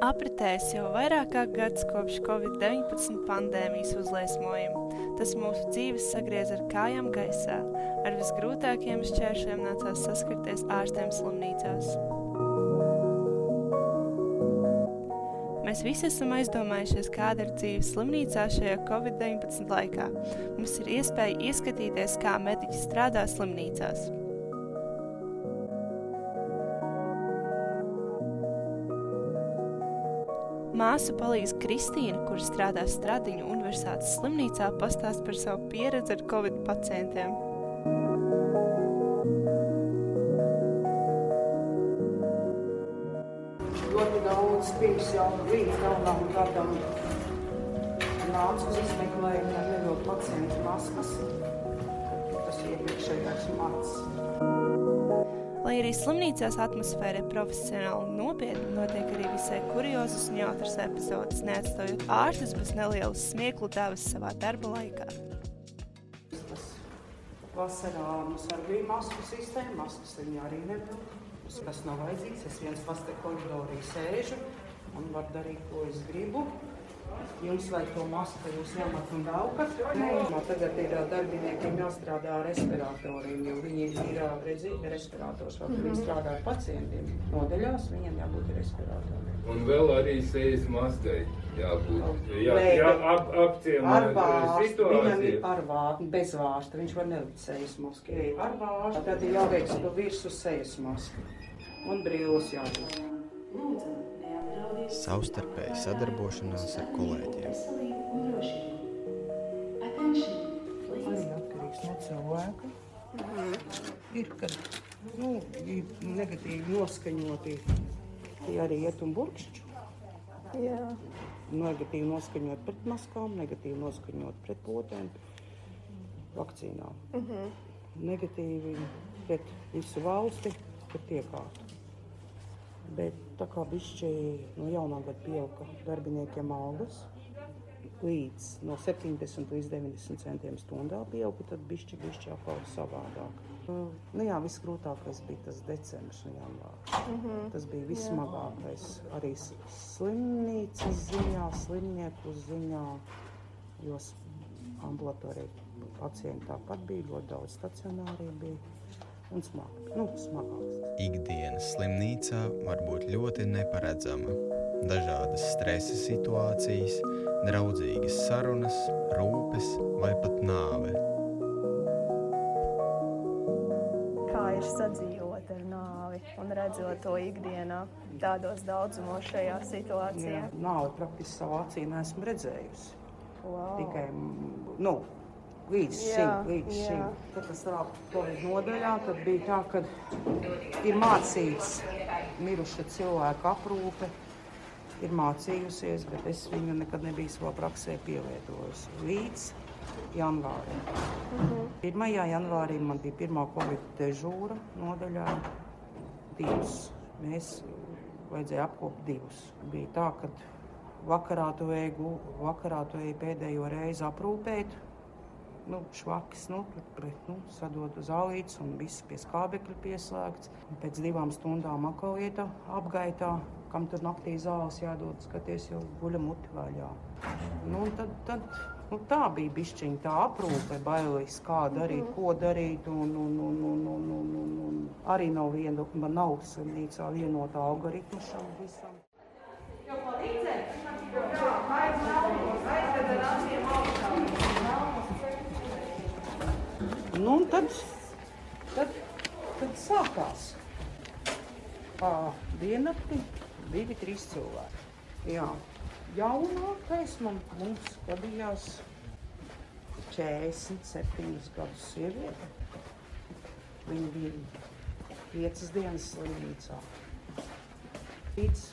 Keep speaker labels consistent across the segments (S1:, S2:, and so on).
S1: Apritējis jau vairāk kā gads kopš Covid-19 pandēmijas uzliesmojuma. Tas mūsu dzīves sagriez ar kājām gaisā. Ar visgrūtākajiem šķēršļiem nācās saskarties ārstiem slimnīcās. Mēs visi esam aizdomājušies, kāda ir dzīve slimnīcā šajā Covid-19 laikā. Mums ir iespēja ieskatīties, kā mediķi strādā slimnīcās. Māsa palīdz Kristīna, kur strādā Stradiņu Universitātes slimnīcā, pastāst par savu pieredzi ar covid pacientiem.
S2: Ļoti daudz pirms jau līdz jaunam gadam nāca uz izmeklējumu ar nedod pacientu maskas. Tas iepriekšējais marts.
S1: Lai arī slimnīcās atmosfēra ir profesionāli nopietna, notiek arī visai kuriozas un jautras epizodes, neatstājot ārstus bez nelielas smieklu devas savā darba laikā.
S2: Vasarā mums arī bija masku sistēma, maskas viņa arī nebija. Tas nav vajadzīgs, es viens pats te koridorī sēžu un varu darīt, ko es gribu. Jums vajag to masku, jūs ņemat un daukat. Nē, tagad ir darbiniekiem jāstrādā ar respiratoriem, jo viņi ir redzi, respirators. Vai viņi strādā ar pacientiem nodeļās, viņiem jābūt respiratoriem.
S3: Un vēl arī sejas maskai jābūt. Jā,
S2: Nē,
S3: jā ap, apciemot
S2: Ar vārstu, viņam ir
S3: situāciju.
S2: ar vārstu, bez vārsta. Viņš var nelikt sejas masku. Ir ar vārstu, tad ir jāveic pa virsmu sejas masku. Un brīvs jābūt.
S4: Savstarpēja sadarbošanās ar kolēģiem.
S2: Cilvēka. Ir, kad nu, ir negatīvi noskaņoti, tie arī iet un burkšķi.
S1: Jā.
S2: Negatīvi noskaņot pret maskām, negatīvi noskaņot pret potēm, vakcīnām. Negatīvi pret visu valsti, pret iekārtu. Bet tā kā bišķi no jaunā gada pieauga darbiniekiem algas, līdz no 70 līdz 90 centiem stundā pieauga, tad bišķi, bišķi atkal savādāk. Nu jā, visgrūtākais bija tas decembris un janvārs. Tas bija vissmagākais arī slimnīcas ziņā, slimnieku ziņā, jo ambulatorija pacienti tāpat bija, ļoti daudz stacionāriem bija un smag, nu, smagāks.
S4: Ikdienas slimnīcā var būt ļoti neparedzama. Dažādas stresa situācijas, draudzīgas sarunas, rūpes vai pat nāve.
S5: kā ir sadzīvot ar nāvi un redzot to ikdienā tādos daudzumos šajā situācijā.
S2: Jā, nav praktiski savā acī neesmu redzējusi.
S5: Wow.
S2: Tikai mm, nu, līdz šim, līdz šim. Tad tas tā Covid nodaļā, tad bija tā, ka ir mācīts miruša cilvēka aprūpe, ir mācījusies, bet es viņu nekad nebiju savā praksē pielietojusi. Līdz janvārim.
S5: Mhm.
S2: 1. janvārī man bija pirmā Covid dežūra nodaļā. Divas. Mēs vajadzēja apkopot divus. Bija tā, ka vakarā tu ej, gu- vakarā tu ej pēdējo reizi aprūpēt. Nu, švaks, nu, tur pret, nu, sadot uz zālītes un viss pie skābekļa pieslēgts. Pēc divām stundām atkal ieta apgaitā, kam tur naktī zāles jādod, skaties, jau guļa muti vaļā. Nu, tad, tad, nu, tā bija bišķiņa tā aprūpe, bailis, kā darīt, ko darīt. Un, un, un, un, un, un, un, un. Arī nav viena, man nav slimnīcā vienota algoritma šam visam. Nu, un tad, tad, tad sākās. Diennaktī divi, trīs cilvēki. Jā. Jaunākais man mums gadījās 47 gadus sieviete. Viņa bija piecas dienas slimnīcā. Līdz,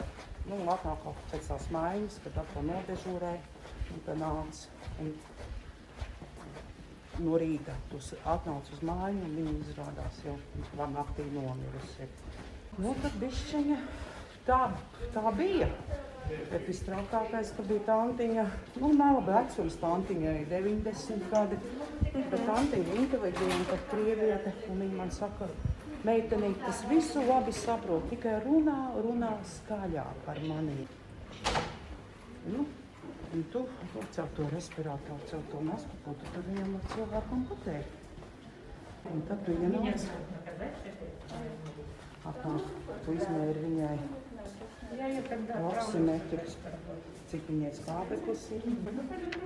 S2: nu, atnāk pēc tās maiņas, kad atkal nodežūrēja, un tad nāca. Un no rīta s- atnāc uz māju, un viņa izrādās jau var naktī nomirusi. Nu, tad bišķiņa tā, tā bija. Bet vistraukākais, ka bija tantiņa, nu, nav vecums tantiņai 90 gadi, bet tantiņa inteliģenta, krieviete, un viņa man saka, Meitenītes visu labi saprot, tikai runā, runā skaļāk par mani. Nu, un tu caur to respirātoru, caur to masku, ko tu tad viņam ar cilvēkam pateikt. Un tad tu ienāc. Apmāk, tu izmēri viņai oksimetrus, cik viņai skābeklis ir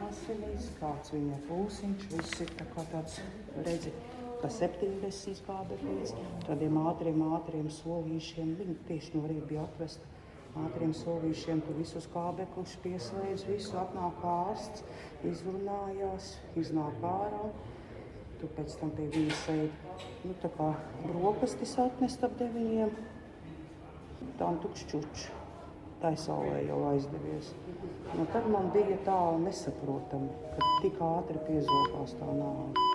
S2: asinīs, kāds viņai pulsiņš, viss ir tā kā tāds, redzi, pa 70 skābeklis, tādiem ātriem, ātriem solīšiem, viņi tieši no rīta bija atvesta ātriem solīšiem, tu visus kābeklus pieslēdz, visu apnāk ārsts, izrunājās, iznāk ārā. Tu pēc tam pie viņa sēdi, nu tā kā brokastis atnest ap deviņiem, tā un tukšķučs. Tā saulē jau aizdevies. Nu, tad man bija tā nesaprotami, ka tik ātri piezogās tā nāve.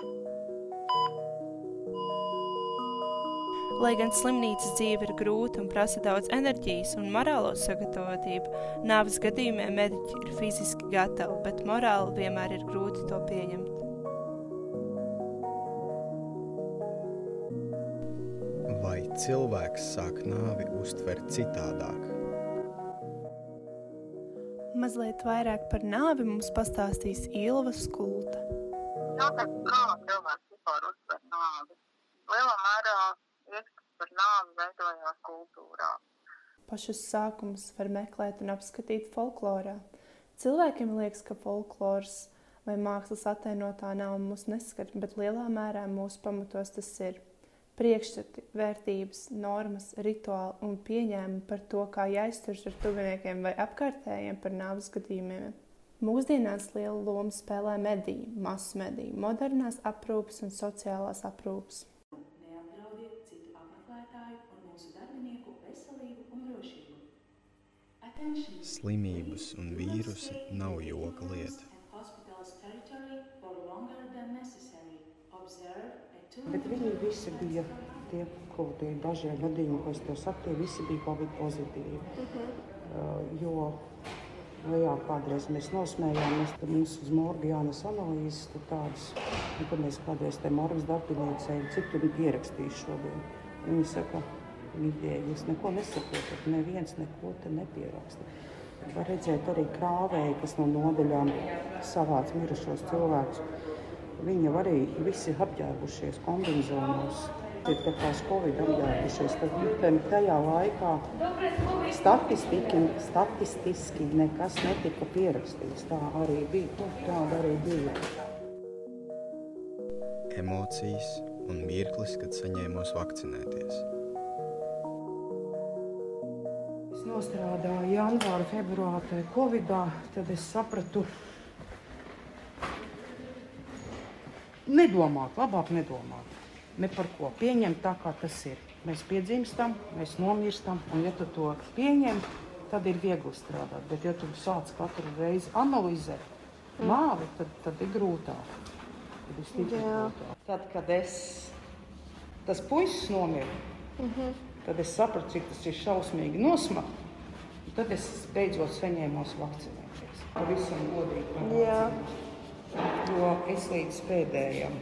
S1: Lai gan slimnīcas dzīve ir grūta un prasa daudz enerģijas un morālo sagatavotību, nāves gadījumiem mediķi ir fiziski gatavi, bet morāli vienmēr ir grūti to pieņemt.
S4: Vai cilvēks sāk nāvi uztvert citādāk?
S1: Mazliet vairāk par nāvi mums pastāstīs Ilva Skulta.
S6: Jāteic, kā cilvēks vispār uztver nāvi. Lielā mērā ieskats par nāvi veidojās kultūrā.
S1: Pašus sākumus var meklēt un apskatīt folklorā. Cilvēkiem liekas, ka folkloras vai mākslas attēlotā nav mūs neskar, bet lielā mērā mūsu pamatos tas ir. Priekšstati, vērtības, normas, rituāli un pieņēmumi par to, kā jāizturas ar tuviniekiem vai apkārtējiem par nāves gadījumiem. Mūsdienās lielu lomu spēlē mediji, masu mediji, modernās aprūpes un sociālās aprūpes.
S4: Slimības un vīrusi nav joka lieta.
S7: And hospital's territory for longer than necessary. Observe a two
S2: Bet viņi visi bija tie, ko tie dažie gadījumi, ko es tev saku, tie visi bija Covid pozitīvi. Uh, jo Lejā kādreiz mēs nosmējāmies, tad mums uz morgu jānes analīzes, tad tādas, un kad mēs kādreiz te morgas darbiniecei, cik tur bija pierakstījis šodien. Viņi saka, Lidija, jūs neko nesaprotat, neviens neko te nepieraksta. Var redzēt arī krāvēji, kas no nodaļām savāc mirušos cilvēkus. Viņi arī visi apģērbušies kombinzonos. Ir tā kā Covid apģērbušies, tad tam tajā laikā statistiski, statistiski nekas netika pierakstīts. Tā arī bija. Nu, tāda arī bija.
S4: Emocijas un mirklis, kad saņēmos vakcinēties.
S2: Nostrādāju janvāra, februārā tajā Covidā, tad es sapratu, nedomāt, labāk nedomāt. Ne par ko pieņemt tā, kā tas ir. Mēs piedzimstam, mēs nomirstam, un ja tu to pieņem, tad ir viegli strādāt. Bet, ja tu sāc katru reizi analizēt nāvi, tad, tad ir grūtāk. Tad grūtāk. Tad, kad es, tas puisis nomira, tad es sapratu, cik tas ir šausmīgi nosmakt. Tad es beidzot saņēmos vakcinēties. Pavisam godīgi. pavakcinēties. Jo es līdz pēdējam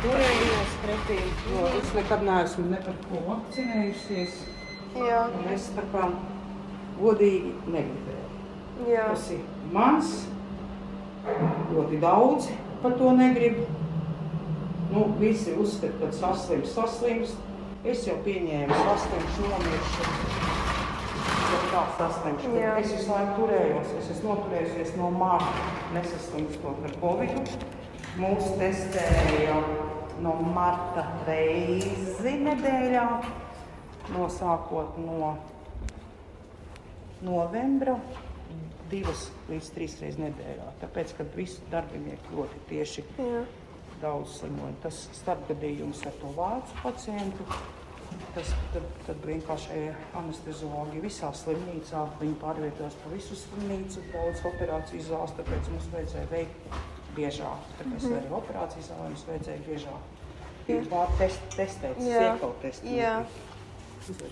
S2: turējos pretī, jo es nekad neesmu ne par ko vakcinējusies.
S5: Jā,
S2: Un es tā kā godīgi negribēju.
S5: jā.
S2: Tas ir mans, ļoti daudz par to negrib. Nu, visi uzskata, ka saslims, saslims. Es jau pieņēmu saslimšu, nomiršu. Jau tā bet Es visu laiku turējos. Es esmu noturējusies no marta nesaslimstot ar covid. Mūs testēja no marta reizi nedēļā, nosākot no novembra divas līdz trīs reizes nedēļā. Tāpēc, kad visi darbinieki ļoti tieši
S5: Jā.
S2: Daudz slimoja, tas starpgadījums ar to vācu pacientu. Tas tad, tad vienkārši anesteziologi visā slimnīcā. Pārvietojās pa visu slimnīcu, daudz operāciju zāles, tāpēc mums vajadzēja veikt biežāk. Tāpēc mm arī operācijas zālē mums vajadzēja biežāk. Ir pārtest, testēts, iekautēts.
S5: Jā.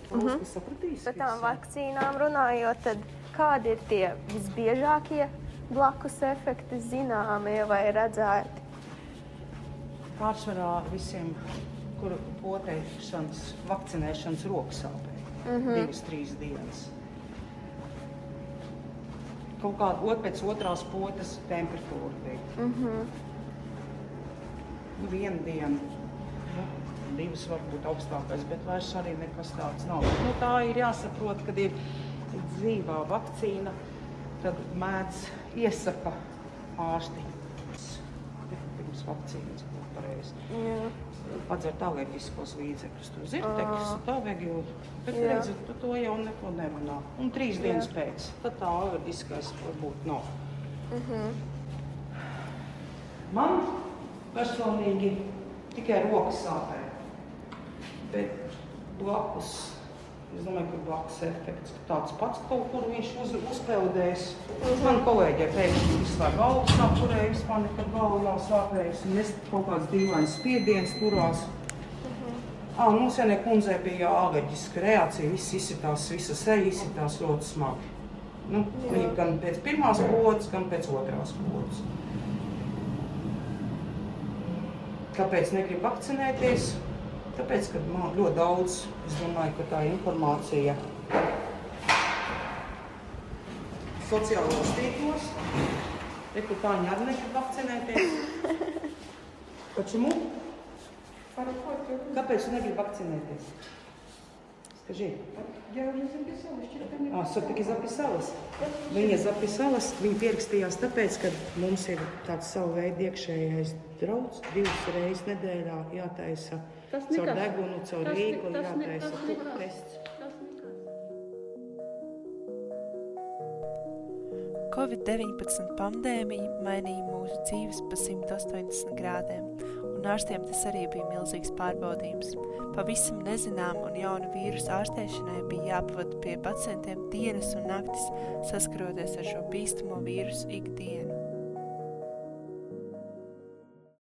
S2: Polski sapratīs.
S5: Par tām vakcīnām runājot, tad kādi ir tie visbiežākie blakus efekti zināmie vai redzēti?
S2: Pārsvarā visiem kur potēšanas, vakcinēšanas roksāpē. Mm
S5: Mhm.
S2: -hmm. Divas, trīs dienas. Kaut kāda ot, pēc otrās potes temperatūra bija.
S5: Mm -hmm.
S2: Nu, viena diena, nu, divas varbūt augstākais, bet vairs arī nekas tāds nav. Nu, tā ir jāsaprot, kad ir dzīvā vakcīna, tad mēdz iesaka ārsti. Pirms vakcīnas būtu pareizi.
S5: Jā.
S2: Atzert alerģiskos līdzekļus, tur zirtekļus, tā vajag jau. Bet
S5: Jā.
S2: redzi, tu to jau neko nerunā. Un trīs
S5: Jā.
S2: dienas pēc, tad tā alerģiskais varbūt nav.
S5: Mhm.
S2: Man personīgi tikai rokas sāpē. Bet blakus, es domāju, ka blakus efekts tāds pats kaut kur viņš uz, uzpeldēs. Man kolēģi pēkšņi vispār galvu sāpurēja, vispār nekad galva nav sāpējusi. Un es kaut kāds dīvains spiediens turās. Ā, mums vienai kundzei bija alerģiska reakcija, viss izsitās, visa seja izsitās ļoti smagi. Nu, viņa gan pēc pirmās podas, gan pēc otrās podas. Kāpēc negribu vakcinēties? Tāpēc, ka man ļoti daudz, es domāju, ka tā informācija sociālos tīklos, rekrutāņi arī negrib vakcinēties. Почему? Kāpēc tu negribi vakcinēties? Скажи.
S8: Я уже записала, что-то не
S2: А, все-таки записалась. Viņa записалась, viņa pierakstījās tāpēc, ka mums ir tāds savu veidu iekšējais drauds. Divas reizes nedēļā jātaisa
S8: Tas
S2: caur
S8: nekas.
S2: degunu, caur
S8: Tas ne-
S2: rīku, jātaisa
S8: nekas.
S1: Covid-19 pandēmija mainīja mūsu dzīves pa 180 grādiem, un ārstiem tas arī bija milzīgs pārbaudījums. Pavisam nezināma un jauna vīrusu ārstēšanai bija jāpavada pie pacientiem dienas un naktis, saskaroties ar šo bīstamo vīrusu ikdienu.